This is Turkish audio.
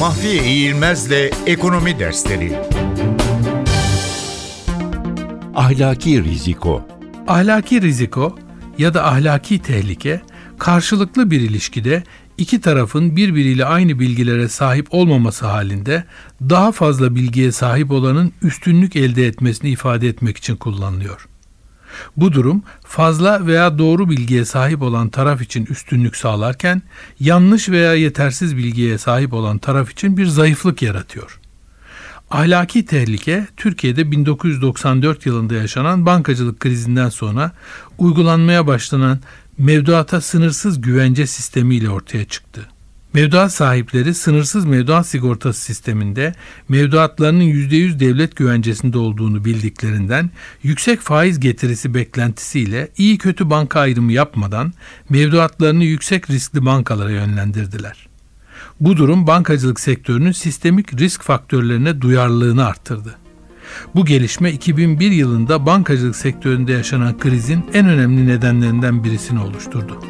Mahfiye İğilmez'le Ekonomi Dersleri Ahlaki riziko. Ahlaki riziko ya da ahlaki tehlike karşılıklı bir ilişkide iki tarafın birbiriyle aynı bilgilere sahip olmaması halinde daha fazla bilgiye sahip olanın üstünlük elde etmesini ifade etmek için kullanılıyor. Bu durum fazla veya doğru bilgiye sahip olan taraf için üstünlük sağlarken yanlış veya yetersiz bilgiye sahip olan taraf için bir zayıflık yaratıyor. Ahlaki tehlike Türkiye'de 1994 yılında yaşanan bankacılık krizinden sonra uygulanmaya başlanan mevduata sınırsız güvence sistemiyle ortaya çıktı. Mevduat sahipleri sınırsız mevduat sigortası sisteminde mevduatlarının %100 devlet güvencesinde olduğunu bildiklerinden yüksek faiz getirisi beklentisiyle iyi kötü banka ayrımı yapmadan mevduatlarını yüksek riskli bankalara yönlendirdiler. Bu durum bankacılık sektörünün sistemik risk faktörlerine duyarlılığını arttırdı. Bu gelişme 2001 yılında bankacılık sektöründe yaşanan krizin en önemli nedenlerinden birisini oluşturdu.